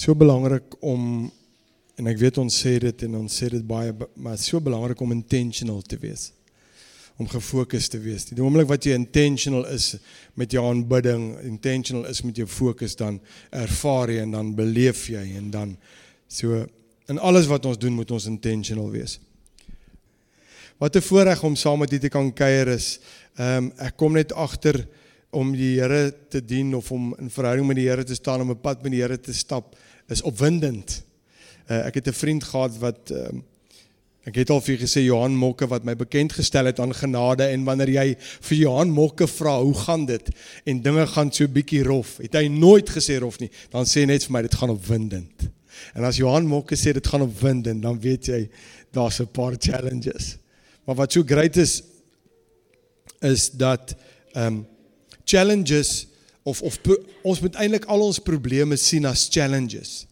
So belangrik om en ek weet ons sê dit en ons sê dit baie maar so belangrik om intentional te wees. Om gefokus te wees. Die oomblik wat jy intentional is met jou aanbidding, intentional is met jou fokus dan ervaar jy en dan beleef jy en dan so in alles wat ons doen moet ons intentional wees. Wat 'n voorreg om saam met u te kan kuier is. Ehm um, ek kom net agter om die Here te dien of om in verhouding met die Here te staan om 'n pad met die Here te stap is opwindend. Uh, ek het 'n vriend gehad wat uh, ek het al vir gesê Johan Mokke wat my bekend gestel het aan genade en wanneer jy vir Johan Mokke vra hoe gaan dit en dinge gaan so bietjie rof, het hy nooit gesê rof nie, dan sê net vir my dit gaan opwindend. En as Johan Mokke sê dit gaan opwindend, dan weet jy daar's 'n paar challenges. Maar wat so great is is dat ehm um, challenges of of ons moet eintlik al ons probleme sien as challenges.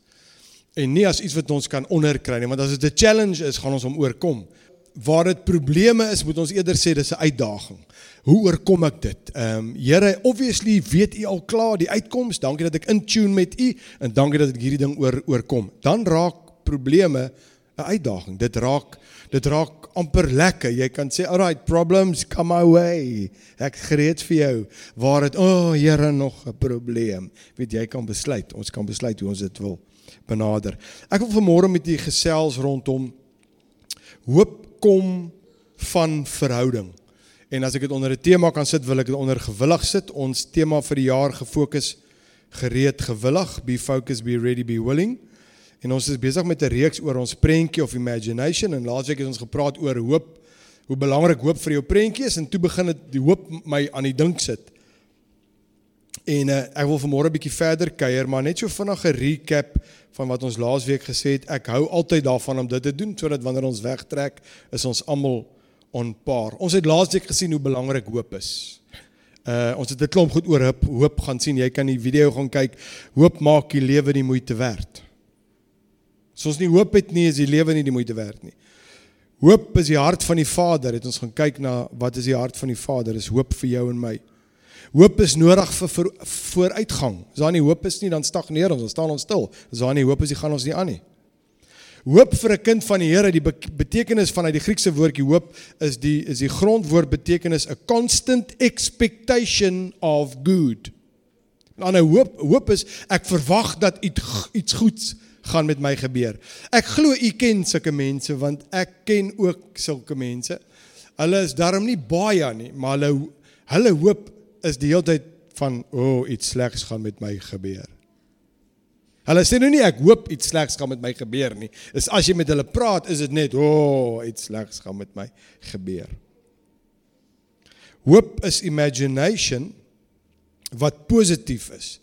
En nie as iets wat ons kan onderkry nie want as dit 'n challenge is gaan ons hom oorkom. Waar dit probleme is moet ons eerder sê dis 'n uitdaging. Hoe oorkom ek dit? Ehm um, Here obviously weet u al klaar die uitkoms dankie dat ek in tune met u en dankie dat ek hierdie ding oor oorkom. Dan raak probleme 'n uitdaging dit raak dit raak amper lekker. Jy kan sê, "Alright, problems come my way." Ek gereed vir jou. Waar dit, "O, oh, Here, nog 'n probleem." Weet jy kan besluit. Ons kan besluit hoe ons dit wil benader. Ek wil vanmôre met u gesels rondom hoop kom van verhouding. En as ek dit onder 'n tema kan sit, wil ek dit onder gewillig sit. Ons tema vir die jaar gefokus gereed gewillig, be focused, be ready, be willing. En ons is besig met 'n reeks oor ons prentjie of imagination en laasweek het ons gepraat oor hoop, hoe belangrik hoop vir jou prentjie is en toe begin dit die hoop my aan die dink sit. En uh, ek wil vanmôre 'n bietjie verder kuier, maar net so vinnig 'n recap van wat ons laasweek gesê het. Ek hou altyd daarvan om dit te doen sodat wanneer ons wegtrek, is ons almal on par. Ons het laasweek gesien hoe belangrik hoop is. Uh ons het 'n klomp goed oor hoop, hoop gaan sien. Jy kan die video gaan kyk. Hoop maak die lewe die moeite werd. As ons nie hoop het nie, is die lewe nie die moeite werd nie. Hoop is die hart van die Vader. Het ons gaan kyk na wat is die hart van die Vader? Is hoop vir jou en my. Hoop is nodig vir, vir vooruitgang. As daar nie hoop is nie, dan stagneer ons, dan staan ons stil. As daar nie hoop is nie, gaan ons nie aan nie. Hoop vir 'n kind van die Here, die betekenis vanuit die Griekse woordjie hoop is die is die grondwoord betekenis a constant expectation of good. Dan 'n hoop hoop is ek verwag dat iets iets goeds gaan met my gebeur. Ek glo u ken sulke mense want ek ken ook sulke mense. Hulle is darm nie baie nie, maar hulle hulle hoop is die hele tyd van o, oh, iets slegs gaan met my gebeur. Hulle sê nou nie ek hoop iets slegs gaan met my gebeur nie. Is as jy met hulle praat, is dit net o, oh, iets slegs gaan met my gebeur. Hoop is imagination wat positief is.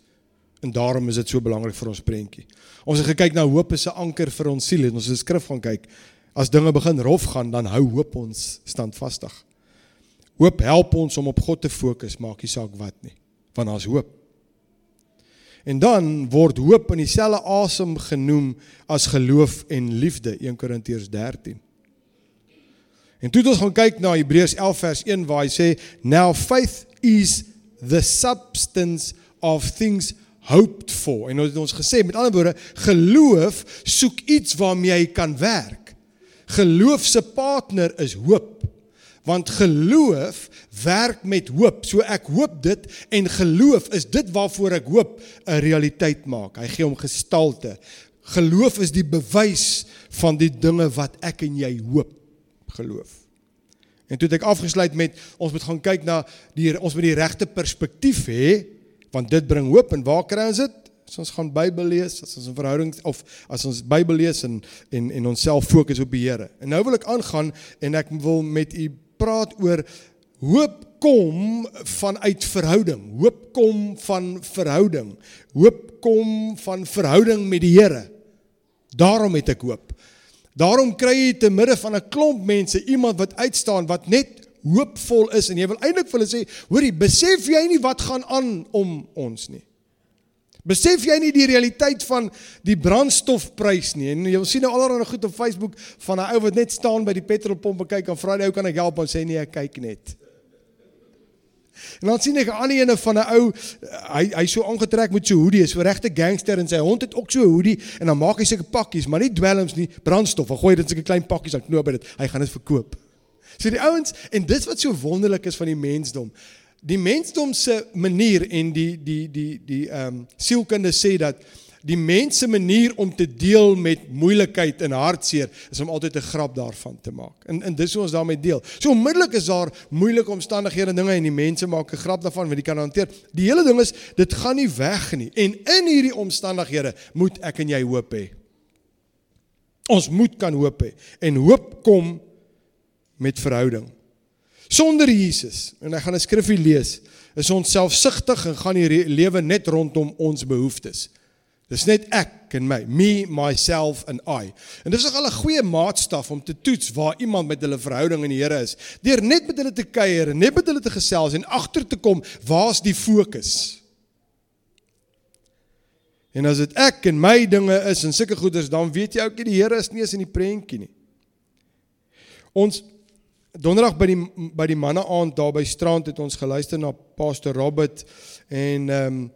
En daarom is dit so belangrik vir ons prentjie. Ons het gekyk na hoop is 'n anker vir ons siel. Ons het skrif gaan kyk. As dinge begin rof gaan, dan hou hoop ons standvastig. Hoop help ons om op God te fokus, maak nie saak wat nie, want daar's hoop. En dan word hoop in dieselfde asem genoem as geloof en liefde, 1 Korintiërs 13. En toe het ons gaan kyk na Hebreërs 11 vers 1 waar hy sê, "Now faith is the substance of things hoped for. En ons het ons gesê met ander woorde, geloof soek iets waarmee jy kan werk. Geloof se partner is hoop. Want geloof werk met hoop. So ek hoop dit en geloof is dit waarvoor ek hoop 'n realiteit maak. Hy gee hom gestalte. Geloof is die bewys van die dinge wat ek en jy hoop. Geloof. En toe het ek afgesluit met ons moet gaan kyk na die ons moet die regte perspektief hê want dit bring hoop en waar kry ons dit? As ons gaan Bybel lees, as ons 'n verhouding of as ons Bybel lees en en en onsself fokus op die Here. En nou wil ek aangaan en ek wil met u praat oor hoop kom vanuit verhouding. Hoop kom van verhouding. Hoop kom van verhouding met die Here. Daarom het ek hoop. Daarom kry jy te midde van 'n klomp mense iemand wat uitstaan wat net hoopvol is en jy wil eintlik vir hulle sê, hoorie, besef jy nie wat gaan aan om ons nie? Besef jy nie die realiteit van die brandstofprys nie? En jy sien nou alreeds goed op Facebook van 'n ou wat net staan by die petrolpomp en kyk en vra die ou kan ek help en sê nee, ek kyk net. En dan sien ek 'n ander ene van 'n ou hy hy so aangetrek met so hoodie, so regte gangster en sy hond het ook so 'n hoodie en dan maak hy sulke pakkies, maar nie dwelms nie, brandstof. Hy gooi dit in sulke klein pakkies, dan knoop hy dit. Hy gaan dit verkoop. So die ouens en dis wat so wonderlik is van die mensdom. Die mensdom se manier en die die die die ehm um, sielkunde sê dat die mens se manier om te deel met moeilikheid en hartseer is om altyd 'n grap daarvan te maak. En en dis hoe ons daarmee deel. So onmiddellik is daar moeilike omstandighede en dinge en die mense maak 'n grap daarvan want die kan hanteer. Die hele ding is dit gaan nie weg nie. En in hierdie omstandighede moet ek en jy hoop hê. Ons moet kan hoop hê. En hoop kom met verhouding. Sonder Jesus, en ek gaan 'n skrifgie lees, is ons selfsugtig en gaan die lewe net rondom ons behoeftes. Dis net ek en my, me, myself and I. En dis nogal 'n goeie maatstaf om te toets waar iemand met hulle verhouding in die Here is. Deur net met hulle te kuier en net met hulle te gesels en agter te kom, waar's die fokus? En as dit ek en my dinge is en sulke goeders, dan weet jy ook nie die Here is nie eens in die prentjie nie. Ons donderdag by die by die manne aand daar by strand het ons geluister na Pastor Robert en ehm um,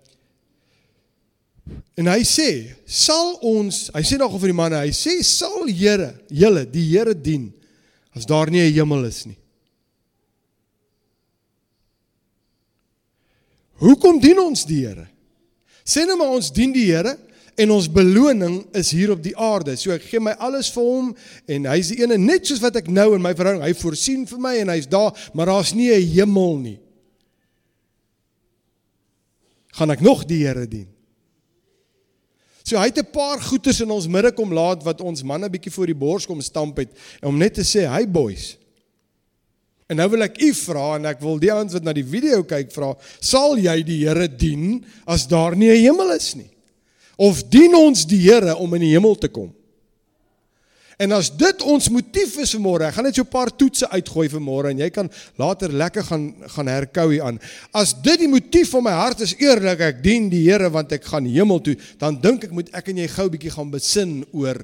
En hy sê, sal ons, hy sê nog vir die manne, hy sê sal Here, julle die Here dien as daar nie 'n hemel is nie. Hoekom dien ons die Here? Sê nou maar ons dien die Here en ons beloning is hier op die aarde. So ek gee my alles vir hom en hy's die ene net soos wat ek nou in my verhouding, hy voorsien vir my en hy's daar, maar daar's nie 'n hemel nie. Gaan ek nog die Here dien? So hy het 'n paar goeters in ons midde kom laat wat ons manne bietjie voor die bors kom stamp het om net te sê, "Hey boys." En nou wil ek u vra en ek wil die ouens wat na die video kyk vra, "Sal jy die Here dien as daar nie 'n hemel is nie? Of dien ons die Here om in die hemel te kom?" En as dit ons motief is vir môre, ek gaan net so 'n paar toetse uitgooi vir môre en jy kan later lekker gaan gaan herkou hier aan. As dit die motief van my hart is eerlik, ek dien die Here want ek gaan hemel toe, dan dink ek moet ek en jy gou bietjie gaan besin oor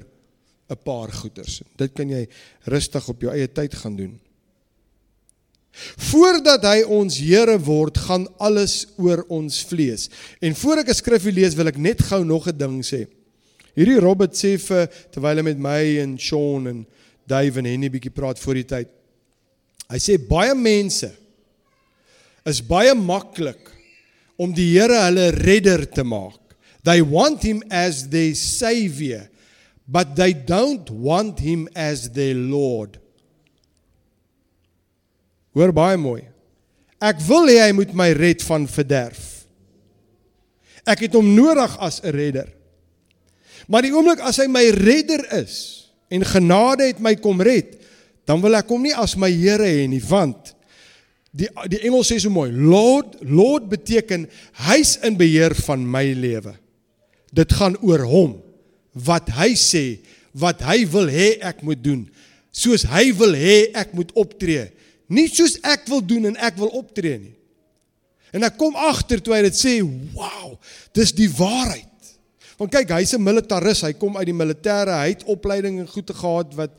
'n paar goeters. Dit kan jy rustig op jou eie tyd gaan doen. Voordat hy ons Here word, gaan alles oor ons vlees. En voor ek 'n skrifgie lees, wil ek net gou nog 'n ding sê. Hierdie Robert sê vir terwyl hy met my en Sean en Dave en Henny bietjie praat voor die tyd. Hy sê baie mense is baie maklik om die Here hulle redder te maak. They want him as their savior, but they don't want him as their lord. Hoor baie mooi. Ek wil hê hy moet my red van verderf. Ek het hom nodig as 'n redder. Maar die oomblik as hy my redder is en genade het my kom red, dan wil ek hom nie as my Here hê nie, want die die Engels sê so mooi, Lord, Lord beteken hy's in beheer van my lewe. Dit gaan oor hom, wat hy sê, wat hy wil hê ek moet doen, soos hy wil hê ek moet optree, nie soos ek wil doen en ek wil optree nie. En ek kom agter toe hy dit sê, "Wow, dis die waarheid." Want kyk, hy's 'n militaris, hy kom uit die militêre, hy het opleiding en goede gehad wat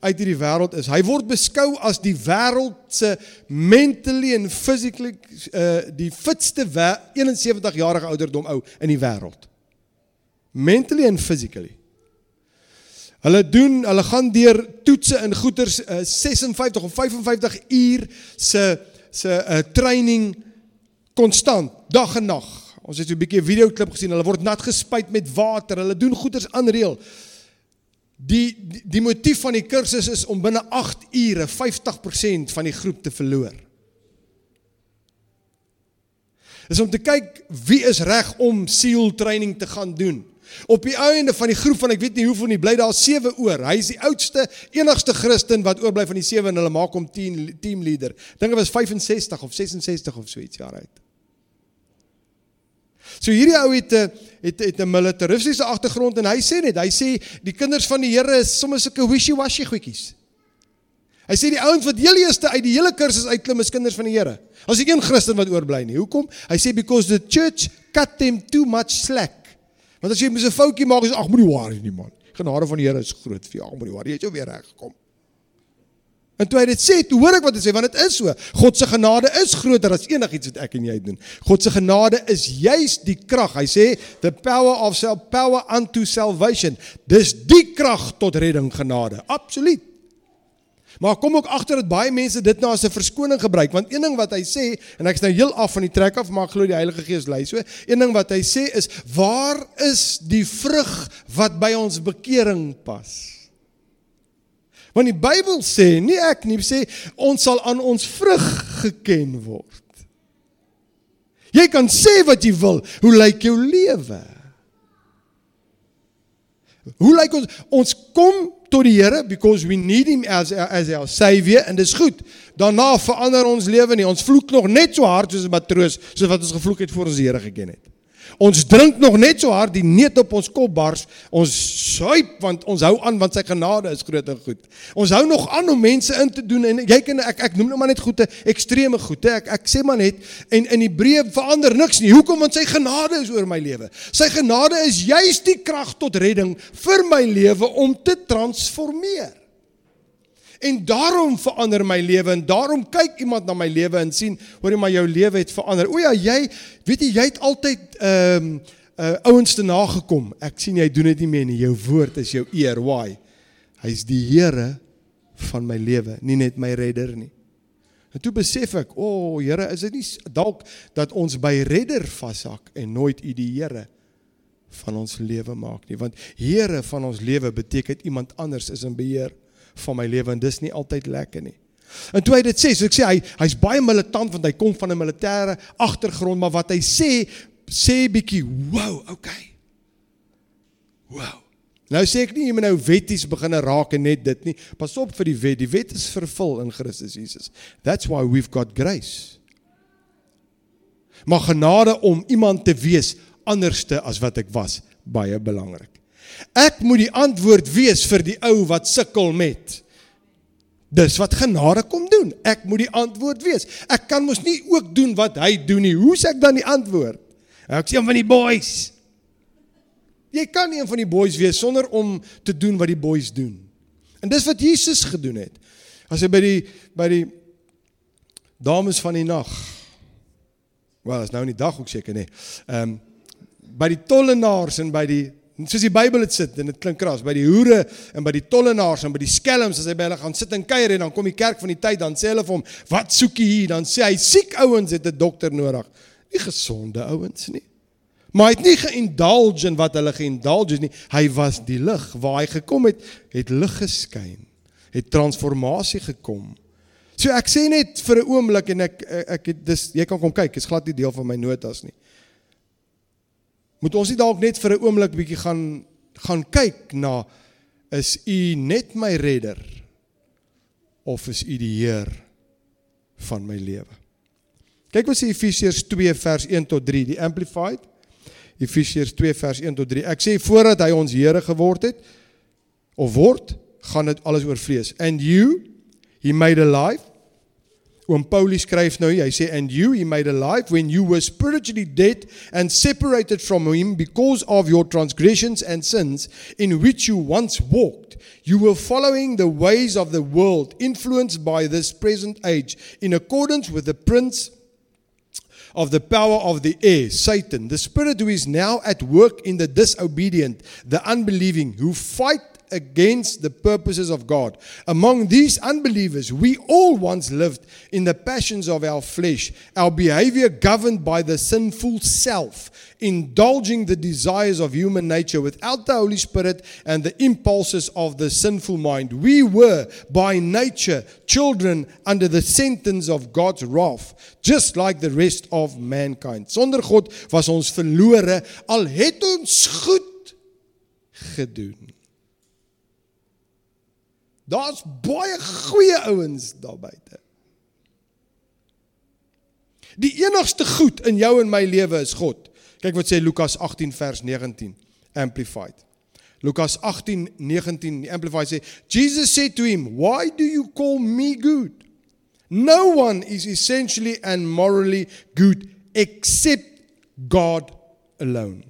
uit hierdie wêreld is. Hy word beskou as die wêreld se mentally and physically uh die fitste 71 jarige ouderdom ou in die wêreld. Mentally and physically. Hulle doen, hulle gaan deur toetse in goeters uh, 56 of 55 uur se se 'n uh, training konstant, dag en nag. Ons het so 'n bietjie video klip gesien. Hulle word nat gespuit met water. Hulle doen goeders aanreël. Die, die die motief van die kursus is om binne 8 ure 50% van die groep te verloor. Is om te kyk wie is reg om SEAL training te gaan doen. Op die einde van die groep van ek weet nie hoeveel nie bly daar 7 oor. Hy is die oudste, enigste Christen wat oorbly van die 7 en hulle maak hom 10 team leader. Dink hy was 65 of 66 of so iets jaar oud. So hierdie ou het 'n het het 'n militaristiese agtergrond en hy sê net, hy sê die kinders van die Here is sommer sulke wishy-washy goedjies. Hy sê die ouens wat heel eerste uit die hele kursus uitklim is kinders van die Here. As ek een Christen wat oorbly nie. Hoekom? Hy sê because the church cut them too much slack. Want as jy mos 'n foutjie maak, is ag moenie waar nie man. Genade van die Here is groot vir jou. Ag moenie waar, jy het jou weer reg gekom. En toe hy dit sê, toe hoor ek wat hy sê want dit is so. God se genade is groter as enigiets wat ek en jy doen. God se genade is juis die krag. Hy sê the power of self power unto salvation. Dis die krag tot redding genade. Absoluut. Maar kom ook agter dat baie mense dit nou as 'n verskoning gebruik want een ding wat hy sê en ek is nou heel af van die trek af maar glo die Heilige Gees lei so. Een ding wat hy sê is waar is die vrug wat by ons bekering pas? Want die Bybel sê, nie ek nie, sê ons sal aan ons vrug geken word. Jy kan sê wat jy wil, hoe lyk jou lewe? Hoe lyk ons ons kom tot die Here because we need him as as our savior en dis goed. Daarna verander ons lewe nie. Ons vloek nog net so hard soos 'n matroos soos wat ons gevloek het voor ons die Here geken het. Ons drink nog net so hard die neet op ons kop bars. Ons suip want ons hou aan want sy genade is groot en goed. Ons hou nog aan om mense in te doen en jy kan ek ek noem nou maar net goeie ekstreme goeie. Ek ek sê maar net en in Hebreë verander niks nie. Hoekom want sy genade is oor my lewe. Sy genade is juis die krag tot redding vir my lewe om te transformeer. En daarom verander my lewe en daarom kyk iemand na my lewe en sien, hoorie maar jou lewe het verander. O ja, jy weet jy jy het altyd ehm um, uh, ouens te nagekom. Ek sien jy doen dit nie meer nie. Jou woord is jou eer. Why? Hy's die Here van my lewe, nie net my redder nie. En toe besef ek, o oh, Here, is dit nie dalk dat ons by redder vashak en nooit U die Here van ons lewe maak nie? Want Here van ons lewe beteken iemand anders is in beheer van my lewe en dis nie altyd lekker nie. En toe hy dit sê, so ek sê hy hy's baie militant want hy kom van 'n militêre agtergrond, maar wat hy sê sê bietjie, wow, okay. Wow. Nou sê ek nie jy moet nou wetties begin raak en net dit nie. Pas op vir die wet. Die wet is vervul in Christus Jesus. That's why we've got grace. Maar genade om iemand te wees anderste as wat ek was, baie belangrik. Ek moet die antwoord wees vir die ou wat sukkel met. Dis wat genade kom doen. Ek moet die antwoord wees. Ek kan mos nie ook doen wat hy doen nie. Hoe's ek dan die antwoord? Ek sê een van die boys. Jy kan nie een van die boys wees sonder om te doen wat die boys doen. En dis wat Jesus gedoen het. As hy by die by die dames van die nag. Wel, is nou in die dag ook seker nê. Ehm um, by die tollenaars en by die soos die Bybel dit sit en dit klink kras by die hoere en by die tollenaars en by die skelms as hy by hulle gaan sit en kuier en dan kom die kerk van die tyd dan sê hulle vir hom wat soek jy hier? Dan sê hy siek ouens het 'n dokter nodig. Nie gesonde ouens nie. Maar hy het nie geindulge in wat hulle geindulge nie. Hy was die lig. Waar hy gekom het het lig geskyn. Het transformasie gekom. So ek sê net vir 'n oomblik en ek ek het dis jy kan kom kyk is glad nie deel van my notas nie Moet ons nie dalk net vir 'n oomblik bietjie gaan gaan kyk na is u net my redder of is u die Heer van my lewe? Kyk wat sê Efesiërs 2 vers 1 tot 3, die amplified. Efesiërs 2 vers 1 tot 3. Ek sê voordat hy ons Here geword het of word, gaan dit alles oor vlees. And you he made alive Oom Paulus skryf nou, hy sê and you he made alive when you were spiritually dead and separated from him because of your transgressions and sins in which you once walked. You were following the ways of the world, influenced by this present age, in accordance with the prince of the power of the air, Satan, the spirit who is now at work in the disobedient, the unbelieving, who fight against the purposes of God. Among these unbelievers, we all once lived in the passions of our flesh, our behavior governed by the sinful self, indulging the desires of human nature without the Holy Spirit and the impulses of the sinful mind. We were by nature children under the sentence of God's wrath, just like the rest of mankind. Sonder God was ons verlore al het ons goed gedoen. Daar's baie goeie ouens daar buite. Die enigste goed in jou en my lewe is God. Kyk wat sê Lukas 18 vers 19 amplified. Lukas 18:19 die amplified sê Jesus said to him, "Why do you call me good? No one is essentially and morally good except God alone."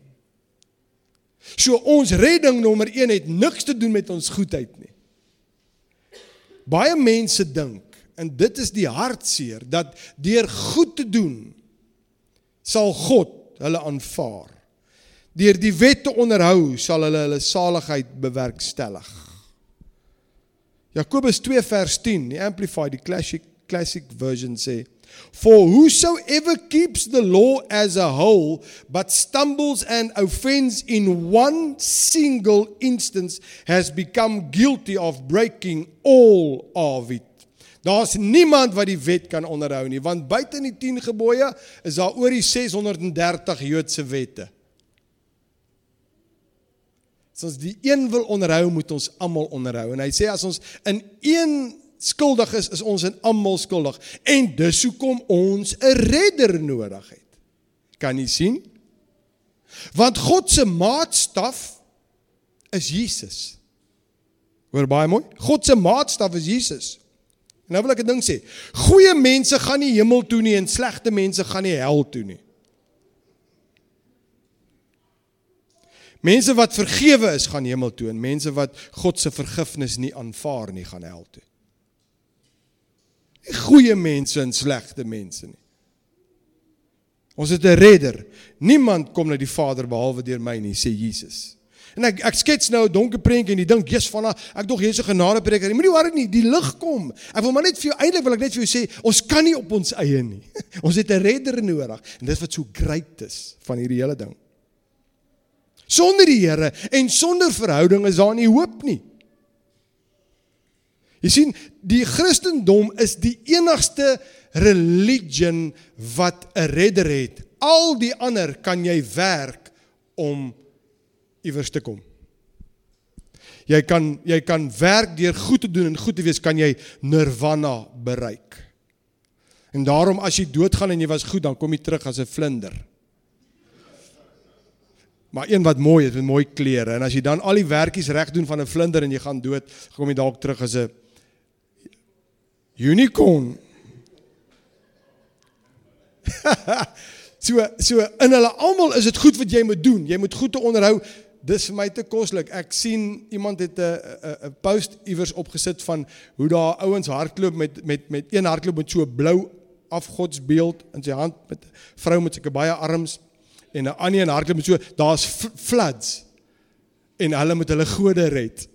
So ons redding nommer 1 het niks te doen met ons goedheid nie. Baie mense dink en dit is die hartseer dat deur goed te doen sal God hulle aanvaar. Deur die wet te onderhou sal hulle hulle saligheid bewerkstellig. Jakobus 2 vers 10, die amplified, die classic classic version sê For whosoever keeps the law as a whole, but stumbles and offends in one single instance, has become guilty of breaking all of it. Daar's niemand wat die wet kan onderhou nie, want buite die 10 gebooie is daar oor die 630 Joodse wette. As ons die een wil onderhou, moet ons almal onderhou. En hy sê as ons in een skuldig is, is ons in almal skuldig. En dis hoekom ons 'n redder nodig het. Kan jy sien? Want God se maatstaf is Jesus. Hoor baie mooi. God se maatstaf is Jesus. En nou wil ek 'n ding sê. Goeie mense gaan nie hemel toe nie en slegte mense gaan nie hel toe nie. Mense wat vergewe is gaan hemel toe en mense wat God se vergifnis nie aanvaar nie gaan hel toe goeie mense en slegte mense nie. Ons het 'n redder. Niemand kom na die Vader behalwe deur my nie, sê Jesus. En ek ek skets nou 'n donker prentjie en jy dink, "Jesus van ek dog jy's 'n genadepreker." Moenie worry nie, die lig kom. Ek wil maar net vir jou eintlik wil ek net vir jou sê, ons kan nie op ons eie nie. Ons het 'n redder nodig en dis wat so great is van hierdie hele ding. Sonder die Here en sonder verhouding is daar nie hoop nie. Jy sien, die Christendom is die enigste religion wat 'n redder het. Al die ander kan jy werk om iewers te kom. Jy kan jy kan werk deur goed te doen en goed te wees kan jy nirvana bereik. En daarom as jy doodgaan en jy was goed, dan kom jy terug as 'n vlinder. Maar een wat mooi is met mooi klere en as jy dan al die werkies reg doen van 'n vlinder en jy gaan dood, kom jy dalk terug as 'n unicorn. so so in hulle almal is dit goed wat jy moet doen. Jy moet goed te onderhou. Dis vir my te koslik. Ek sien iemand het 'n 'n 'n post iewers opgesit van hoe daar ouens hardloop met met met een hardloop met so blou afgodsbeeld in sy hand met 'n vrou met sulke baie arms en 'n ander een hardloop met so daar's floods en hulle moet hulle gode red.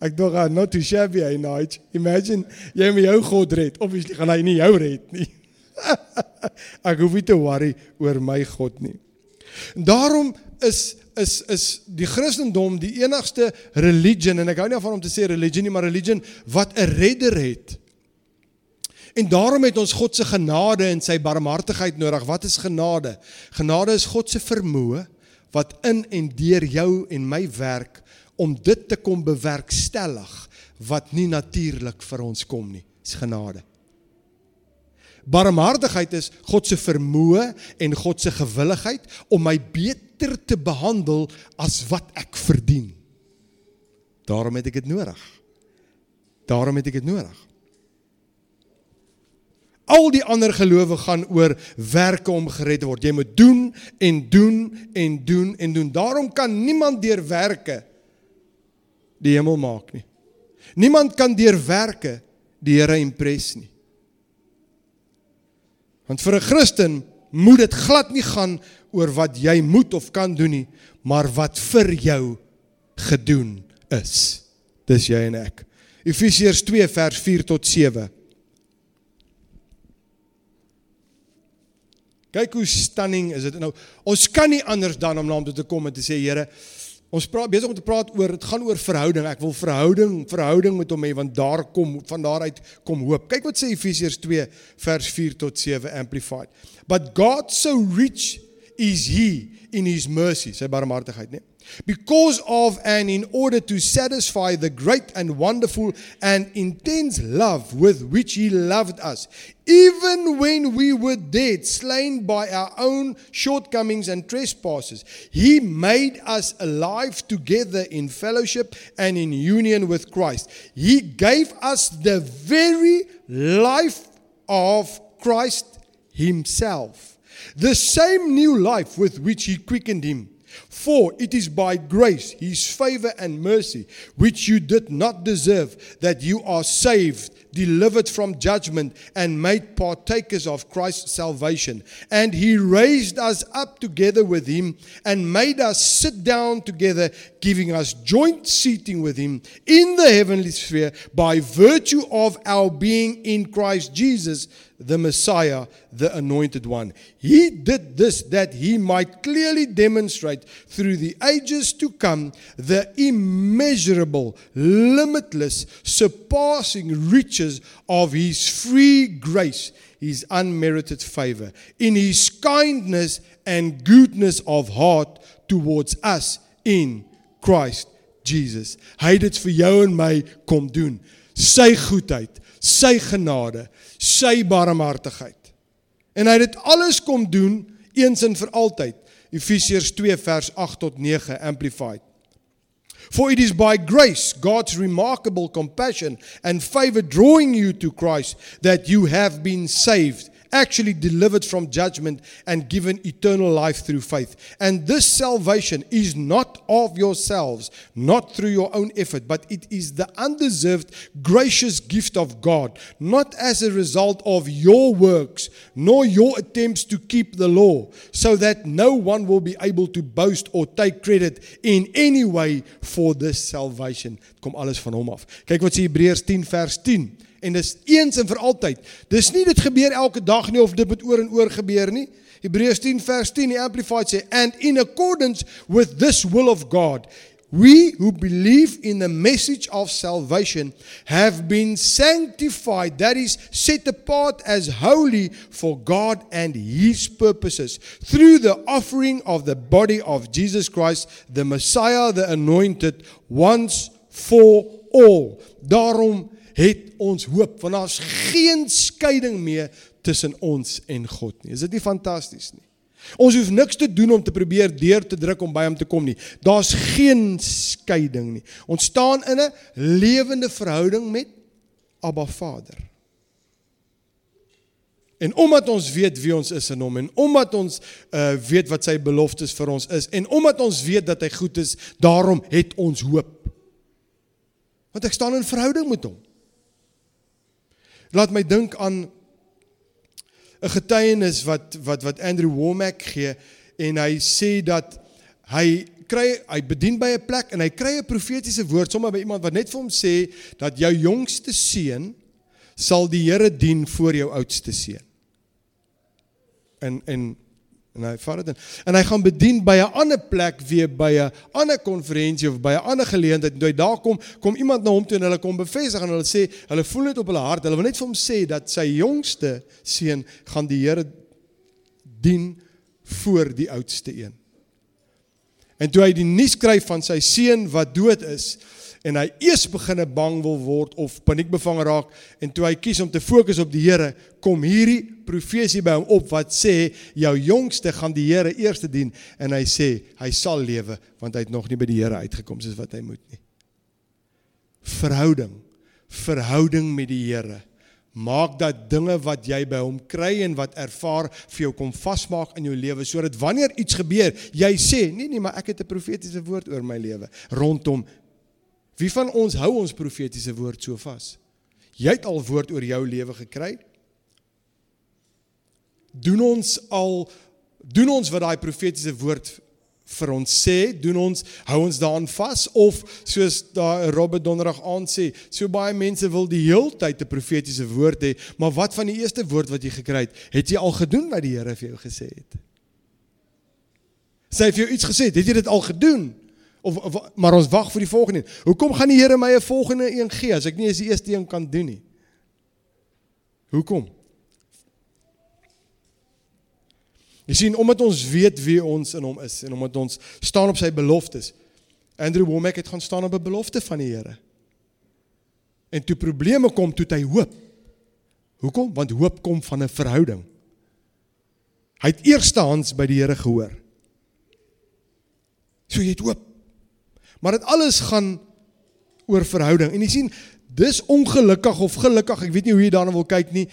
Ek dink aan not too shabby hy night. Imagine jy moet jou God red. Obviously gaan hy nie jou red nie. ek hoef nie te worry oor my God nie. Daarom is is is die Christendom die enigste religion en ek hou nie van om te sê religion nie, maar religion wat 'n redder het. En daarom het ons God se genade en sy barmhartigheid nodig. Wat is genade? Genade is God se vermoë wat in en deur jou en my werk om dit te kom bewerkstellig wat nie natuurlik vir ons kom nie. Dis genade. Barmhartigheid is God se vermoë en God se gewilligheid om my beter te behandel as wat ek verdien. Daarom het ek dit nodig. Daarom het ek dit nodig. Al die ander gelowe gaan oor werke om gered te word. Jy moet doen en doen en doen en doen. Daarom kan niemand deur werke die hemel maak nie. Niemand kan deur werke die Here impres nie. Want vir 'n Christen moet dit glad nie gaan oor wat jy moet of kan doen nie, maar wat vir jou gedoen is. Dis jy en ek. Efesiërs 2 vers 4 tot 7. Kyk hoe stunning is dit nou. Ons kan nie anders dan om na hom toe te kom en te sê Here, Ons praat besig om te praat oor dit gaan oor verhouding. Ek wil verhouding, verhouding met hom hê want daar kom van daaruit kom hoop. Kyk wat sê Efesiërs 2 vers 4 tot 7 amplified. But God so rich is he in his mercy, sy barmhartigheid, nee. Because of and in order to satisfy the great and wonderful and intense love with which he loved us, even when we were dead, slain by our own shortcomings and trespasses, he made us alive together in fellowship and in union with Christ. He gave us the very life of Christ himself, the same new life with which he quickened him For it is by grace, his favor and mercy, which you did not deserve, that you are saved, delivered from judgment, and made partakers of Christ's salvation. And he raised us up together with him and made us sit down together, giving us joint seating with him in the heavenly sphere by virtue of our being in Christ Jesus the Messiah, the anointed one. He did this that he might clearly demonstrate through the ages to come the immeasurable, limitless, surpassing riches of his free grace, his unmerited favor, in his kindness and goodness of heart towards us in Christ Jesus. Hy het dit vir jou en my kom doen. Sy goedheid, sy genade, sy barmhartigheid. En hy het dit alles kom doen eens en vir altyd. Efesiërs 2 vers 8 tot 9 amplified. For it is by grace, God's remarkable compassion and favor drawing you to Christ that you have been saved actually delivered from judgment and given eternal life through faith. And this salvation is not of yourselves, not through your own effort, but it is the undeserved, gracious gift of God, not as a result of your works, nor your attempts to keep the law, so that no one will be able to boast or take credit in any way for this salvation. Kom alles van hom af. Kyk wat sê Hebreërs 10 vers 10 en dis eens en vir altyd. Dis nie dit gebeur elke dag nie of dit moet oor en oor gebeur nie. Hebreërs 10 vers 10 die amplified sê and in accordance with this will of God we who believe in the message of salvation have been sanctified that is set apart as holy for God and his purposes through the offering of the body of Jesus Christ the Messiah the anointed once for all. Daarom het ons hoop want daar's geen skeiding meer tussen ons en God nie. Is dit nie fantasties nie? Ons hoef niks te doen om te probeer deur te druk om by hom te kom nie. Daar's geen skeiding nie. Ons staan in 'n lewende verhouding met Abba Vader. En omdat ons weet wie ons is in hom en omdat ons uh weet wat sy beloftes vir ons is en omdat ons weet dat hy goed is, daarom het ons hoop. Want ek staan in verhouding met hom laat my dink aan 'n getuienis wat wat wat Andrew Womack gee en hy sê dat hy kry hy bedien by 'n plek en hy kry 'n profetiese woord sommer by iemand wat net vir hom sê dat jou jongste seun sal die Here dien voor jou oudste seun. En en En hy vat dit in. En hy gaan bedien by 'n ander plek weer by 'n ander konferensie of by 'n ander geleentheid. Toe hy daar kom, kom iemand na hom toe en hulle kom bevestig en hulle sê, hulle voel net op hulle hart. Hulle wil net vir hom sê dat sy jongste seun gaan die Here dien voor die oudste een. En toe hy die nuus kry van sy seun wat dood is, en hy eers beginne bang wil word of paniekbevange raak en toe hy kies om te fokus op die Here, kom hierdie profesie by hom op wat sê jou jongste gaan die Here eers dien en hy sê hy sal lewe want hy het nog nie by die Here uitgekom soos wat hy moet nie. Verhouding, verhouding met die Here maak dat dinge wat jy by hom kry en wat ervaar vir jou kom vasmaak in jou lewe sodat wanneer iets gebeur jy sê nee nee maar ek het 'n profetiese woord oor my lewe rondom Wie van ons hou ons profetiese woord so vas? Jy het al woord oor jou lewe gekry? Doen ons al doen ons wat daai profetiese woord vir ons sê, doen ons hou ons daaraan vas of soos daai Robert Donderdag aan sê, so baie mense wil die heeltyd 'n profetiese woord hê, maar wat van die eerste woord wat jy gekry het, het jy al gedoen wat die Here vir jou gesê het? Sê vir jou iets gesê, het jy dit al gedoen? Of, of maar ons wag vir die volgende. Hoekom gaan die Here my 'n volgende een gee as ek nie eens die eerste een kan doen nie? Hoekom? Jy sien omdat ons weet wie ons in hom is en omdat ons staan op sy beloftes. Andrew Womack het gaan staan op 'n belofte van die Here. En toe probleme kom, toe hy hoop. Hoekom? Want hoop kom van 'n verhouding. Hy het eerstehands by die Here gehoor. So jy het hoop. Maar dit alles gaan oor verhouding. En jy sien, dis ongelukkig of gelukkig, ek weet nie hoe jy daarna wil kyk nie.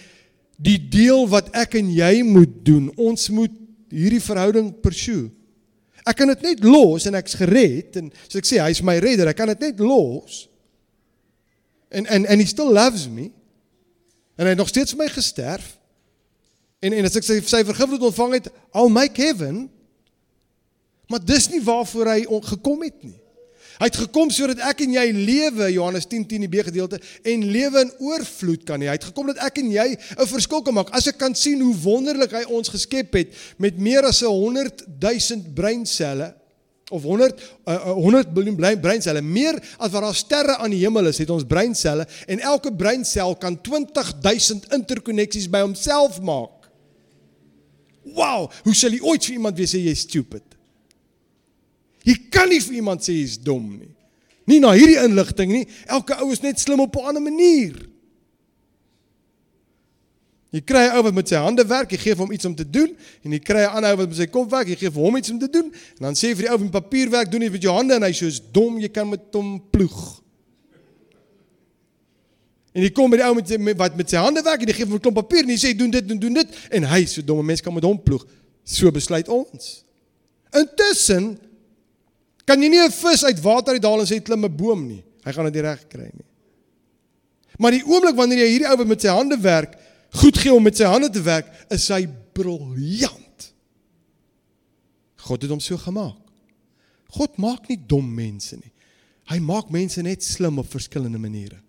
Die deel wat ek en jy moet doen, ons moet hierdie verhouding pursue. Ek kan dit net los en ek's gered en soos ek sê, hy's my redder. Ek kan dit net los. En en en he still loves me. En hy het nog steeds vir my gesterf. En en as ek sy sy vergifnis ontvang het, I'll make heaven. Maar dis nie waarvoor hy gekom het nie. Hy het gekom sodat ek en jy lewe Johannes 10:10 10, die B gedeelte en lewe in oorvloed kan hê. Hy het gekom dat ek en jy 'n verskil kan maak. As ek kan sien hoe wonderlik hy ons geskep het met meer as 100 000 breinselle of 100 uh, 100 miljard breinselle, meer as wat daar sterre aan die hemel is, het ons breinselle en elke breinsel kan 20 000 interkonneksies by homself maak. Wow, hoe sal jy ooit vir iemand weer sê jy's stupid? Jy kan nie vir iemand sê jy's dom nie. Nie na hierdie inligting nie. Elke ou is net slim op 'n ander manier. Jy kry 'n ou wat met sy hande werk, jy gee hom iets om te doen en jy kry 'n ander ou wat met sy kop werk, jy gee vir hom iets om te doen en dan sê jy vir die ou wat papierwerk doen jy met jou hande en hy jy's dom, jy kan met hom ploeg. En jy kom by die ou met, met wat met sy hande werk en jy gee hom 'n klomp papier en jy sê doen dit en doen dit en hy so domme mens kan met hom ploeg. So besluit ons. Intussen Kan jy nie 'n vis uit water uithaal en sê klim 'n boom nie. Hy gaan dit nie reg kry nie. Maar die oomblik wanneer jy hierdie ou met sy hande werk, goed gee om met sy hande te werk, is hy briljant. God het hom so gemaak. God maak nie dom mense nie. Hy maak mense net slim op verskillende maniere.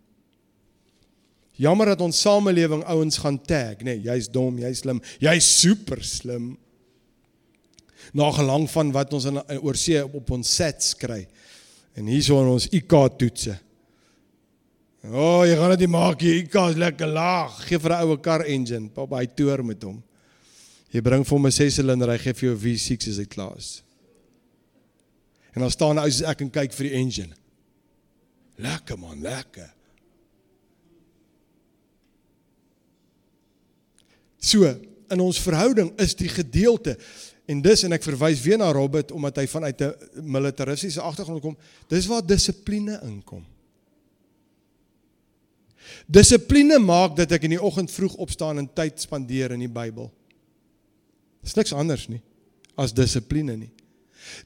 Jammer dat ons samelewing ouens gaan tag, nê, nee, jy's dom, jy's slim, jy's super slim na gelang van wat ons in oorsee op ons sets kry. En hierso in ons IK toetse. O, oh, jy gaan dit nie maak jy IK is lekker laag. Gee vir 'n oue kar engine, pap hy toer met hom. Jy bring vir hom 'n 6 silinder, hy gee vir jou V6 as hy klaar is. En dan staan hy as ek en kyk vir die engine. Lekker man, lekker. So, in ons verhouding is die gedeelte En dis en ek verwys weer na Robert omdat hy vanuit 'n militaristiese agtergrond kom. Dis waar dissipline inkom. Dissipline maak dat ek in die oggend vroeg opstaan en tyd spandeer in die Bybel. Dis niks anders nie as dissipline nie.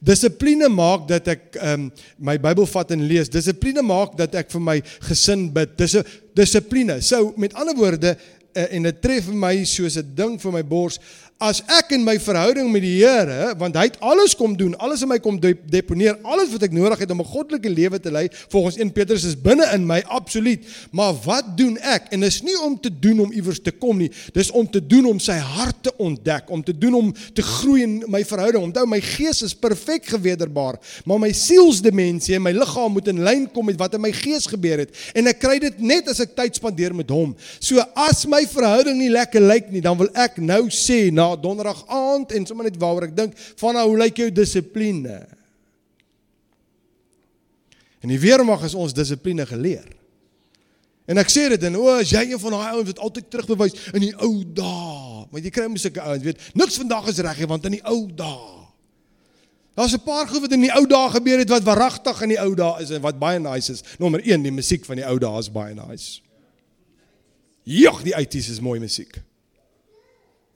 Dissipline maak dat ek um, my Bybel vat en lees. Dissipline maak dat ek vir my gesin bid. Dis 'n dissipline. So met ander woorde uh, en dit tref my soos 'n ding vir my bors as ek in my verhouding met die Here, want hy het alles kom doen, alles in my kom deponeer, alles wat ek nodig het om 'n goddelike lewe te lei, volgens 1 Petrus is binne in my absoluut. Maar wat doen ek? En dis nie om te doen om iewers te kom nie, dis om te doen om sy hart te ontdek, om te doen om te groei in my verhouding. Onthou my gees is perfek gewederbaar, maar my sielsdimensie en my liggaam moet in lyn kom met wat in my gees gebeur het. En ek kry dit net as ek tyd spandeer met hom. So as my verhouding nie lekker lyk nie, dan wil ek nou sê na donderdag aand en sommer net waaroor ek dink van nou hoe lyk jou dissipline? En die weermag is ons dissipline geleer. En ek sê dit en o, as jy een van daai ouens wat altyd terugbewys in die ou dae, want jy kry mos sulke ouens, weet, niks vandag is reg nie want in die ou dae. Daar's 'n paar goed wat in die ou dae gebeur het wat waaragtig in die ou dae is en wat baie nice is. Nommer 1, die musiek van die ou dae is baie nice. Jogg, die 80s is mooi musiek.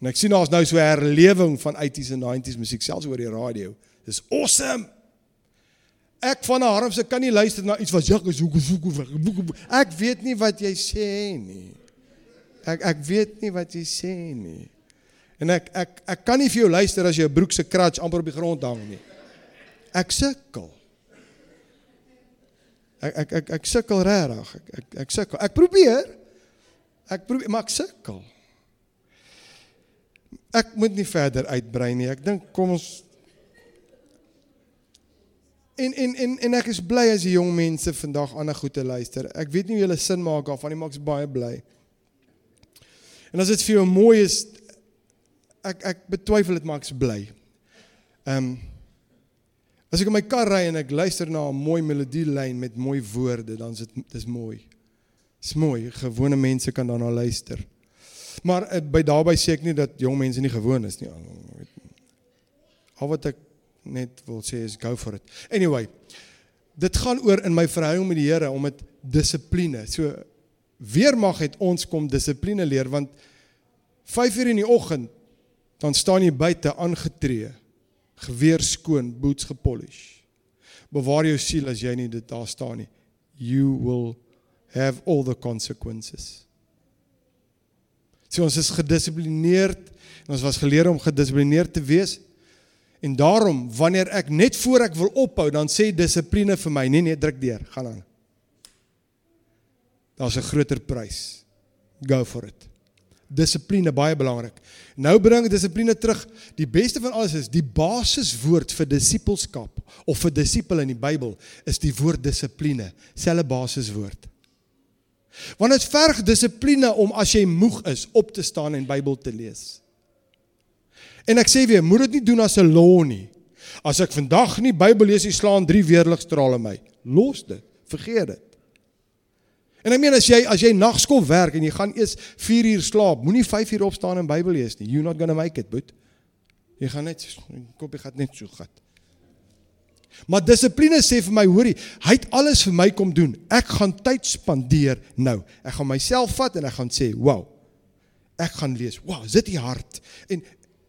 En ek sien daar's nou so 'n herlewing van 80s en 90s musiek selfs oor die radio. Dis awesome. Ek van Harmse kan nie luister na iets wat jak is hoekom hoekom ek weet nie wat jy sê nie. Ek ek weet nie wat jy sê nie. En ek ek ek kan nie vir jou luister as jou broek se krats amper op die grond hang nie. Ek sukkel. Ek ek ek ek sukkel regtig. Ek ek ek sukkel. Ek probeer. Ek probeer maar ek sukkel ek moet nie verder uitbrei nie. Ek dink kom ons En en en en ek is bly as die jong mense vandag ander goed te luister. Ek weet nie hoe julle sin maak daarvan nie, maar ek is baie bly. En as dit vir jou mooi is ek ek betwyfel dit maar ek's bly. Ehm um, As ek in my kar ry en ek luister na 'n mooi melodielyn met mooi woorde, dan is dit dis mooi. Dis mooi. Gewone mense kan daarna luister. Maar uh, by daarbey sê ek nie dat jong mense nie gewoon is nie. Al wat ek net wil sê is go for it. Anyway, dit gaan oor in my verhouding met die Here om dit dissipline. So weermag het ons kom dissipline leer want 5 uur in die oggend dan staan jy buite aangetree Geweer skoon, boots gepolish. Bewaar jou siel as jy nie dit daar staan nie. You will have all the consequences. So ons is gedissiplineerd en ons was geleer om gedissiplineerd te wees. En daarom wanneer ek net voor ek wil ophou, dan sê dissipline vir my, nee nee, druk deur, gaan aan. Daar's 'n groter prys. Go for it. Dissipline baie belangrik. Nou bring dissipline terug. Die beste van alles is die basiswoord vir disippelskap of vir disipel in die Bybel is die woord dissipline, selfe basiswoord. Want dit verg dissipline om as jy moeg is op te staan en Bybel te lees. En ek sê weer, moet dit nie doen as 'n law nie. As ek vandag nie Bybel lees nie, slaan drie weerligstrale my. Los dit. Vergeet dit. En ek meen as jy as jy nagskool werk en jy gaan eers 4 uur slaap, moenie 5 uur opstaan en Bybel lees nie. You're not going to make it, but jy gaan net kopie gaan net so gat. Maar dissipline sê vir my, hoorie, hy het alles vir my kom doen. Ek gaan tyd spandeer nou. Ek gaan myself vat en ek gaan sê, "Wow. Ek gaan lees. Wow, is dit die hart?" En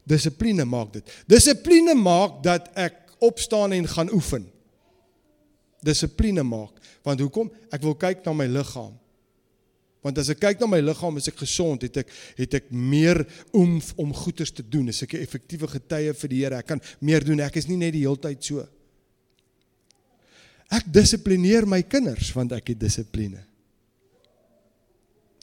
dissipline maak dit. Dissipline maak dat ek opstaan en gaan oefen. Dissipline maak, want hoekom? Ek wil kyk na my liggaam. Want as ek kyk na my liggaam, is ek gesond, het ek het ek meer oomf om goeders te doen. Is ek 'n effektiewe getuie vir die Here. Ek kan meer doen. Ek is nie net die heeltyd so. Ek dissiplineer my kinders want ek het dissipline.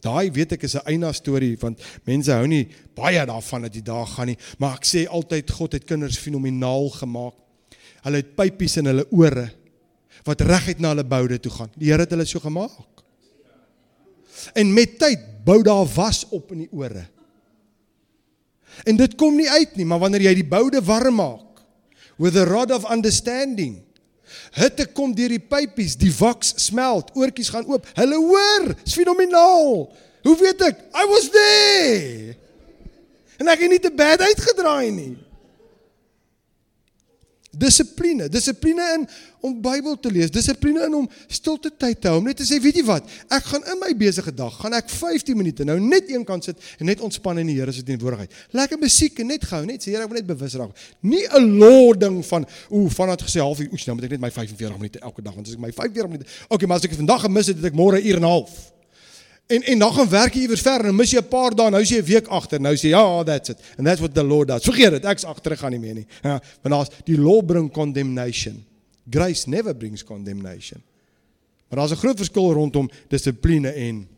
Daai weet ek is 'n eina storie want mense hou nie baie daarvan dat jy daar gaan nie, maar ek sê altyd God het kinders fenomenaal gemaak. Hulle het pypies in hulle ore wat reguit na hulle boude toe gaan. Die Here het hulle so gemaak. En met tyd bou daar was op in die ore. En dit kom nie uit nie, maar wanneer jy die boude warm maak with a rod of understanding Hitte kom deur die pypies, die waks smelt, oortjies gaan oop. Hulle hoor, is fenomenaal. Hoe weet ek? I was there. En ek het nie te bad uitgedraai nie. Dissipline, dissipline in om Bybel te lees, dissipline in om stilte tyd te hou, om net te sê, weet jy wat? Ek gaan in my besige dag, gaan ek 15 minute nou net een kant sit en net ontspan in die Here se teenwoordigheid. Lekker musiek en net gou, net sê Here, ek wil net bewus raak. Nie 'n lording van ooh, vanat gesê halfuur, oes, nou moet ek net my 45 minute elke dag, want as ek my 45 minute. Okay, maar as ek vandag gemis het, het ek môre 'n uur en 'n half. En en dan gaan werk jy iewers ver en mis jy 'n paar dae, nou is jy 'n week agter. Nou sê ja, oh, that's it. And that's what the Lord does. Vergeet dit, ek's agter gaan nie meer nie. Ja, want daar's die law bring condemnation. Grace never brings condemnation. Maar daar's 'n groot verskil rondom dissipline en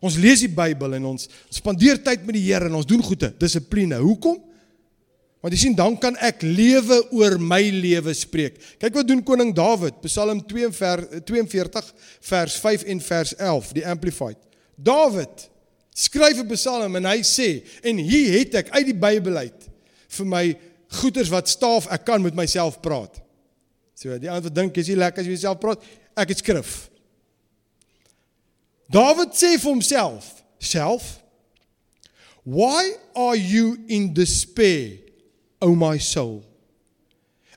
Ons lees die Bybel en ons spandeer tyd met die Here en ons doen goeie, dissipline. Hoekom? Want jy sien dan kan ek lewe oor my lewe spreek. Kyk wat doen koning Dawid, Psalm 42 vers 5 en vers 11, die amplified. Dawid skryf 'n psalm en hy sê en hier het ek uit die Bybel uit vir my goeders wat staaf ek kan met myself praat. So die ander dink is jy lekker as jy jouself praat. Ek het skrif. Dawid sê vir homself, self, why are you in despair? O my soul?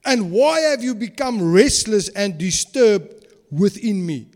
And why have you become restless and disturbed within me?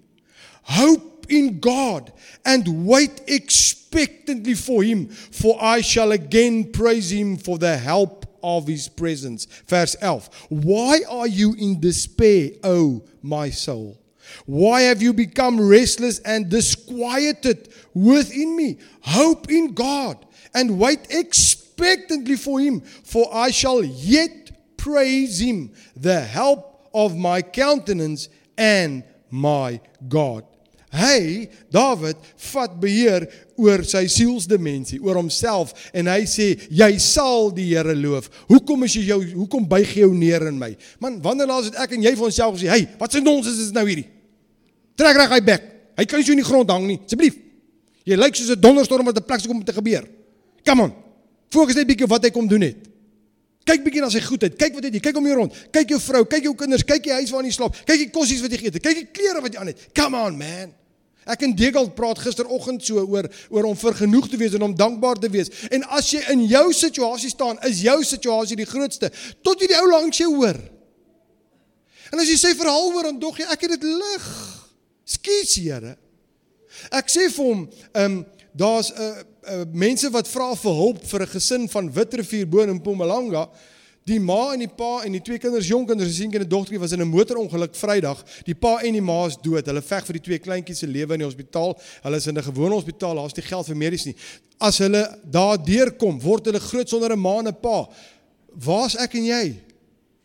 Hope in God and wait expectantly for him, for I shall again praise him for the help of his presence. Verse 11. Why are you in despair, O my soul? Why have you become restless and disquieted within me? Hope in God and wait expectantly expectantly for him, for I shall yet praise him, the help of my countenance and my God. Hy, Dawid, vat beheer oor sy sielsdimensie, oor homself en hy sê jy sal die Here loof. Hoekom is jy jou hoekom buig jy jou neer in my? Man, wanneer laas het ek en jy vir onsself gesê, "Hey, wat se nonsens is dit nou hierdie?" Trek reg hy bek. Hy kan nie so in die grond hang nie. Asseblief. Jy lyk soos 'n donderstorm wat 'n plek kom te gebeur. Come on. Fokus net bietjie op wat hy kom doen het. Kyk bietjie na sy goedheid. Kyk wat het jy? Kyk om jou rond. Kyk jou vrou, kyk jou kinders, kyk die huis waarin jy slaap. Kyk die kossies wat jy geëet het. Kyk die klere wat jy aan het. Come on man. Ek en Degel praat gisteroggend so oor oor om vergenoeg te wees en om dankbaar te wees. En as jy in jou situasie staan, is jou situasie die grootste tot jy die ou langs jou hoor. En as jy sê verhaal hoor en dog jy ek het dit lig. Skus Here. Ek sê vir hom, ehm um, daar's 'n uh, uh, mense wat vra vir hulp vir 'n gesin van Witrifuur bo in Mpumalanga. Die ma en die pa en die twee kinders, jong kinders, 'n seentjie en 'n dogtertjie was in 'n motorongeluk Vrydag. Die pa en die ma is dood. Hulle veg vir die twee kleintjies se lewe in die hospitaal. Hulle is in 'n gewone hospitaal. Daar's nie geld vir medies nie. As hulle daar deurkom, word hulle groot sonder 'n ma en 'n pa. Waar's ek en jy?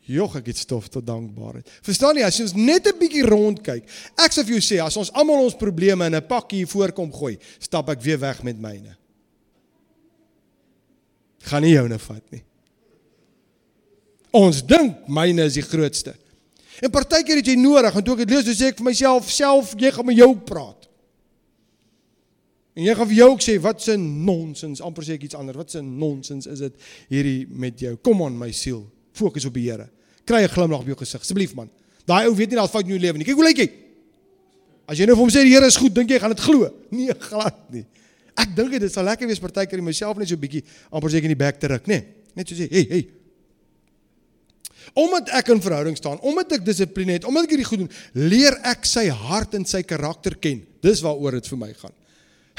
Jog, ek het stof tot dankbaarheid. Verstaan jy, as jy ons net 'n bietjie rond kyk. Ek sê vir jou sê, as ons almal ons probleme in 'n pakkie voorkom gooi, stap ek weer weg met myne. Gaan nie joune vat nie. Ons dink myne is die grootste. En partykeer het jy nodig en toe ek dit lees, sê ek vir myself self, jy gaan met jou praat. En jy gaan vir jou ook sê wat 'n nonsens, amper sê ek iets anders. Wat 'n nonsens is dit hierdie met jou? Kom aan my siel, fokus op die Here. Kry 'n glimlag op jou gesig, asseblief man. Daai ou weet nie daar's fout in jou lewe nie. Kyk hoe lyk jy? As jy nou vir hom sê die Here is goed, dink jy gaan dit glo? Nee, glad nie. Ek dink dit sal lekker wees partykeer in myself net so 'n bietjie amper ek in die bek te ruk, nê? Nee, net so sê, hey, hey, Omdat ek in verhouding staan, omdat ek dissipline het, omdat ek hierdie goed doen, leer ek sy hart en sy karakter ken. Dis waaroor dit vir my gaan.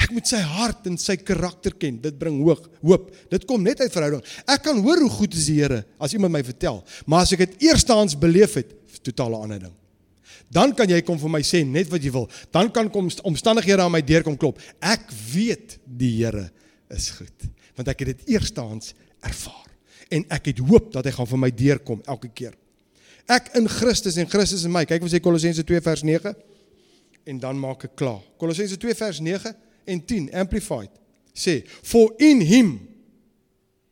Ek moet sy hart en sy karakter ken. Dit bring hoog, hoop. Dit kom net uit verhouding. Ek kan hoor hoe goed is die Here as iemand my vertel, maar as ek dit eerstehands beleef het, totale ander ding. Dan kan jy kom vir my sê net wat jy wil. Dan kan kom omstandighede aan my deur kom klop. Ek weet die Here is goed, want ek het dit eerstehands ervaar en ek het hoop dat hy gaan vir my deurkom elke keer. Ek in Christus en Christus in my. Kyk wat sê Kolossense 2 vers 9 en dan maak ek klaar. Kolossense 2 vers 9 en 10 amplified sê for in him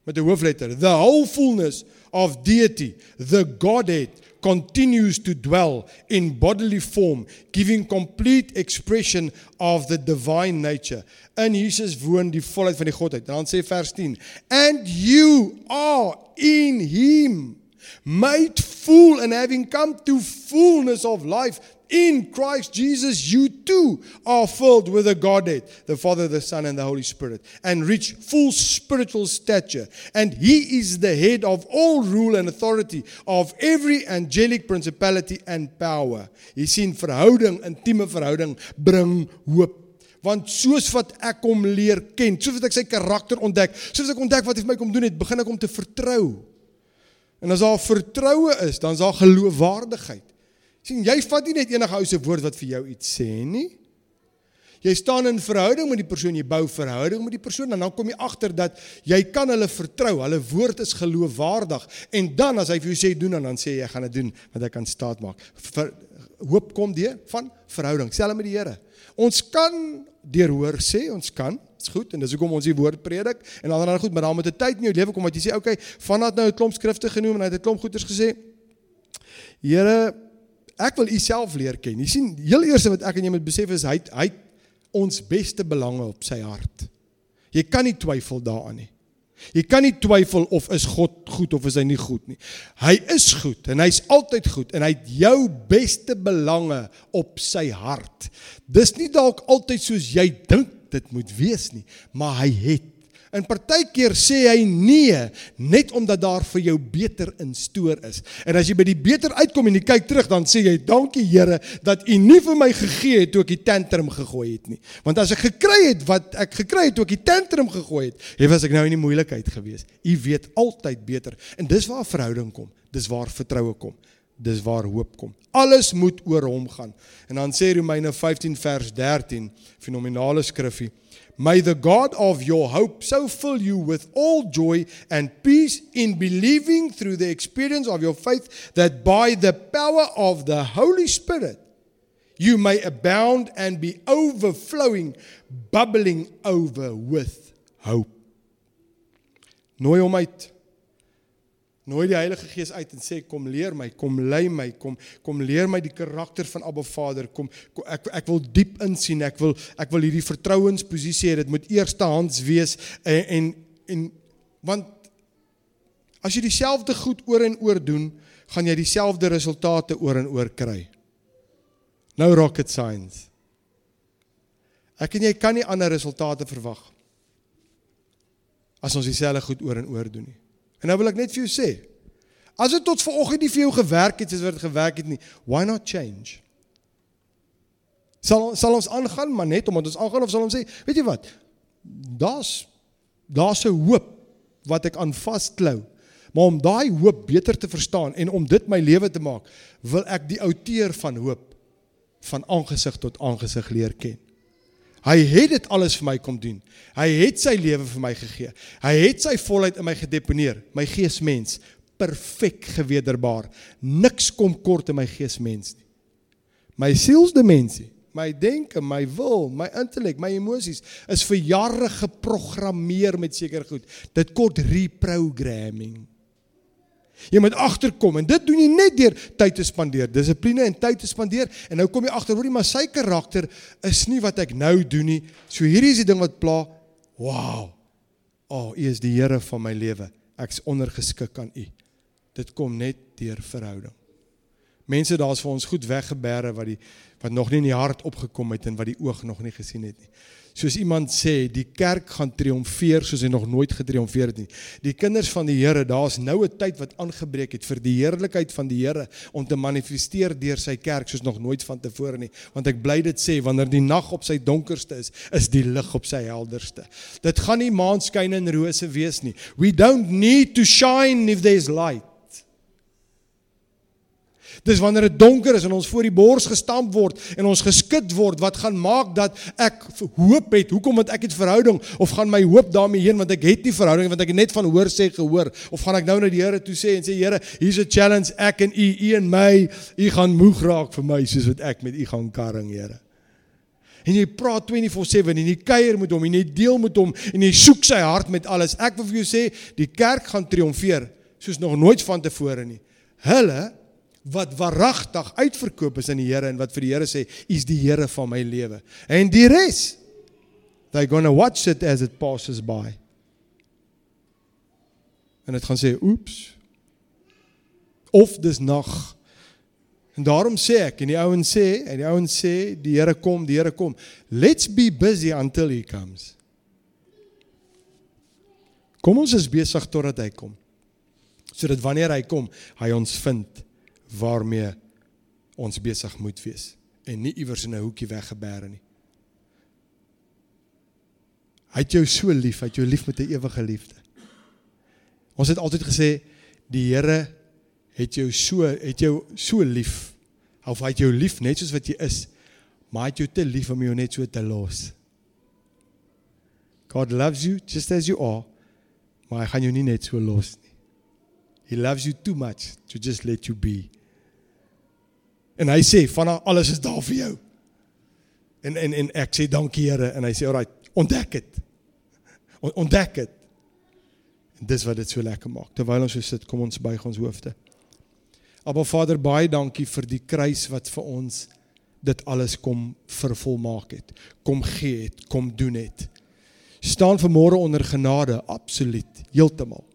met die hoofletter the whole fullness of deity the godhead continues to dwell in bodily form giving complete expression of the divine nature. In Jesus woon die volheid van die godheid. En dan sê vers 10 and you are in him made full and having come to fullness of life in Christ Jesus, you too are filled with the Godhead, the Father, the Son, and the Holy Spirit, and reach full spiritual stature. And He is the head of all rule and authority of every angelic principality and power. Jy sien verhouding, intieme verhouding bring hoop. Want soos wat ek hom leer ken, soos wat ek sy karakter ontdek, soos ek ontdek wat hy vir my kom doen het, begin ek hom te vertrou. En as daar vertroue is, dan is daar geloofwaardigheid sien jy vat nie net enige ou se woord wat vir jou iets sê nie. Jy staan in verhouding met die persoon, jy bou verhouding met die persoon en dan kom jy agter dat jy kan hulle vertrou. Hulle woord is geloofwaardig en dan as hy vir jou sê doen en dan sê jy ek gaan dit doen want ek kan staat maak. Ver, hoop kom deur van verhouding, selfs met die Here. Ons kan deur hoor sê, ons kan Dit's goed en dis hoekom ons die woord predik en dan dan goed, maar dan moet 'n tyd in jou lewe kom wat jy sê, okay, vandat nou 'n klomp skrifte genoem en hy het 'n klomp goeters gesê. Here, ek wil u self leer ken. Jy sien, heel eerste wat ek en jy moet besef is hy hy ons beste belange op sy hart. Jy kan nie twyfel daaraan nie. Jy kan nie twyfel of is God goed of is hy nie goed nie. Hy is goed en hy's altyd goed en hy het jou beste belange op sy hart. Dis nie dalk altyd soos jy dink dit moet wees nie, maar hy het En partykeer sê hy nee net omdat daar vir jou beter in stoor is. En as jy by die beter uitkom en jy kyk terug dan sê jy dankie Here dat U nie vir my gegee het toe ek die tantrum gegooi het nie. Want as ek gekry het wat ek gekry het toe ek die tantrum gegooi het, het was ek nou in die moeilikheid gewees. U weet altyd beter. En dis waar verhouding kom. Dis waar vertroue kom. Dis waar hoop kom. Alles moet oor hom gaan. En dan sê Romeine 15 vers 13, fenominale skriffie May the God of your hope so fill you with all joy and peace in believing through the experience of your faith that by the power of the Holy Spirit you may abound and be overflowing, bubbling over with hope. Nooi hom uit. Nooi die Heilige Gees uit en sê kom leer my, kom lei my, kom kom leer my die karakter van Abba Vader. Kom, kom ek ek wil diep insien. Ek wil ek wil hierdie vertrouensposisie hê. Dit moet eerstehands wees en en, en want as jy dieselfde goed oor en oor doen, gaan jy dieselfde resultate oor en oor kry. Nou rocket science. Ek en jy kan nie ander resultate verwag as ons dieselfde goed oor en oor doen nie. En nou wil ek net vir jou sê, as dit tot vanoggend nie vir jou gewerk het soos wat dit gewerk het nie, why not change? Sal sal ons aangaan maar net omdat ons aangaan of sal ons sê, weet jy wat? daar's daar's 'n hoop wat ek aan vasklou. Maar om daai hoop beter te verstaan en om dit my lewe te maak, wil ek die outeur van hoop van aangesig tot aangesig leer ken. Hy het dit alles vir my kom doen. Hy het sy lewe vir my gegee. Hy het sy volheid in my gedeponeer, my geesmens, perfek gewederbaar. Niks kom kort in my geesmens nie. My sielsdimensie my denke, my wil, my intellek, my emosies is vir jare geprogrammeer met seker goed. Dit kort reprogramming. Jy moet agterkom en dit doen jy net deur tyd te spandeer, dissipline en tyd te spandeer en nou kom jy agter hoorie maar sy karakter is nie wat ek nou doen nie. So hierdie is die ding wat pla. Wow. O, oh, U is die Here van my lewe. Ek's ondergeskik aan U. Dit kom net deur verhouding. Mense daar's vir ons goed weggebere wat die wat nog nie in die hart opgekom het en wat die oog nog nie gesien het nie. Soos iemand sê, die kerk gaan triomfeer soos hy nog nooit getriomfeer het nie. Die kinders van die Here, daar's nou 'n tyd wat aangebreek het vir die heerlikheid van die Here om te manifesteer deur sy kerk soos nog nooit vantevore nie. Want ek bly dit sê, wanneer die nag op sy donkerste is, is die lig op sy helderste. Dit gaan nie maanskyn en rose wees nie. We don't need to shine if there's light. Dis wanneer dit donker is en ons voor die bors gestamp word en ons geskit word wat gaan maak dat ek hoop het. Hoekom want ek het verhouding of gaan my hoop daarmee heen want ek het nie verhouding want ek net van hoor sê gehoor of gaan ek nou na die Here toe sê en sê Here, hier's 'n challenge ek en u, u en my, u gaan moeg raak vir my soos wat ek met u gaan karring, Here. En jy praat 24/7 en jy kuier met hom en jy deel met hom en jy soek sy hart met alles. Ek wil vir jou sê, die kerk gaan triomfeer soos nog nooit vantevore nie. Hulle wat waaragtig uitverkoop is aan die Here en wat vir die Here sê, "U's die Here van my lewe." En die res, they going to watch it as it passes by. En dit gaan sê, "Oeps." Of dis nag. En daarom sê ek en die ouens sê, en die ouens sê, "Die Here kom, die Here kom." Let's be busy until he comes. Kom ons is besig totdat hy kom. Sodat wanneer hy kom, hy ons vind waarmee ons besig moet wees en nie iewers in 'n hoekie weggebêre nie. Hy het jou so lief, hy het jou lief met 'n ewige liefde. Ons het altyd gesê die Here het jou so het jou so lief. Of hy het jou lief net soos wat jy is, maar hy het jou te lief om jou net so te los. God loves you just as you are, maar hy gaan jou nie net so los nie. He loves you too much to just let you be. En hy sê van alles is daar vir jou. En en en ek sê dankie Here en hy sê alraai ontdek dit. Ontdek dit. En dis wat dit so lekker maak. Terwyl ons so sit, kom ons buig ons hoofde. Aba Vader, baie dankie vir die kruis wat vir ons dit alles kom vervolmaak het. Kom gee het, kom doen het. Staan vanmôre onder genade, absoluut, heeltemal.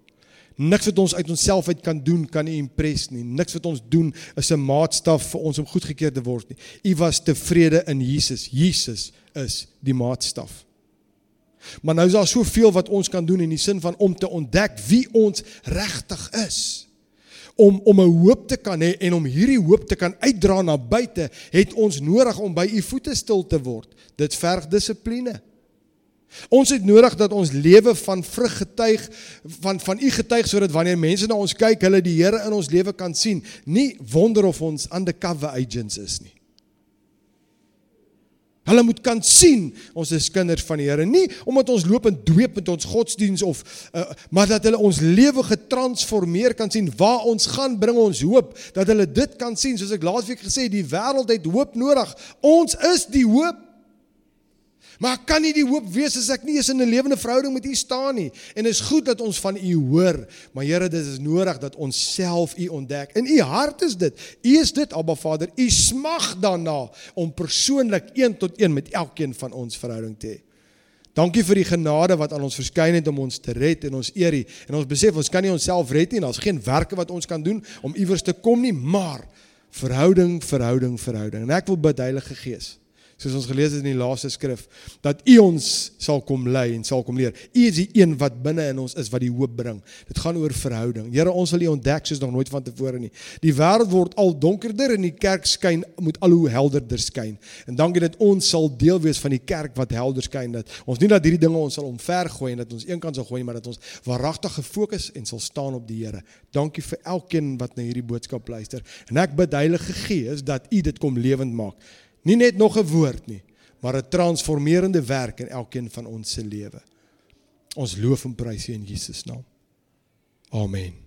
Niks wat ons uit onsself uit kan doen kan nie impres nie. Niks wat ons doen is 'n maatstaf vir ons om goedgekeur te word nie. U was tevrede in Jesus. Jesus is die maatstaf. Maar nou is daar soveel wat ons kan doen in die sin van om te ontdek wie ons regtig is. Om om 'n hoop te kan hê en om hierdie hoop te kan uitdra na buite, het ons nodig om by u voete stil te word. Dit verg dissipline. Ons het nodig dat ons lewe van vrug getuig van van u getuig sodat wanneer mense na ons kyk, hulle die Here in ons lewe kan sien. Nie wonder of ons undercover agents is nie. Hulle moet kan sien ons is kinders van die Here, nie omdat ons loop en dweep met ons godsdiens of uh, maar dat hulle ons lewe getransformeer kan sien. Waar ons gaan bring ons hoop dat hulle dit kan sien soos ek laasweek gesê die wêreld het hoop nodig. Ons is die hoop. Maar ek kan nie die hoop wees as ek nie eens in 'n lewende verhouding met U staan nie. En is goed dat ons van U hoor, maar Here, dit is nodig dat ons self U ontdek. In U hart is dit. U is dit, Abba Vader. U smag daarna om persoonlik een tot een met elkeen van ons verhouding te hê. Dankie vir die genade wat aan ons verskyn het om ons te red en ons eer U. En ons besef ons kan nie onsself red nie en daar's geen werke wat ons kan doen om iewers te kom nie, maar verhouding, verhouding, verhouding. En ek wil bid Heilige Gees soos ons gelees het in die laaste skrif, dat U ons sal kom lei en sal kom leer. U is die een wat binne in ons is wat die hoop bring. Dit gaan oor verhouding. Here, ons wil U ontdek soos nog nooit vantevore nie. Die wêreld word al donkerder en die kerk skyn moet al hoe helderder skyn. En dankie dat ons sal deel wees van die kerk wat helder skyn dat ons nie dat hierdie dinge ons sal omvergooi en dat ons eenkant sal gooi maar dat ons waaragtig gefokus en sal staan op die Here. Dankie vir elkeen wat na hierdie boodskap luister. En ek bid Heilige Gees dat U dit kom lewend maak. Nie net nog 'n woord nie, maar 'n transformerende werk in elkeen van ons se lewe. Ons loof en prys U in Jesus naam. Amen.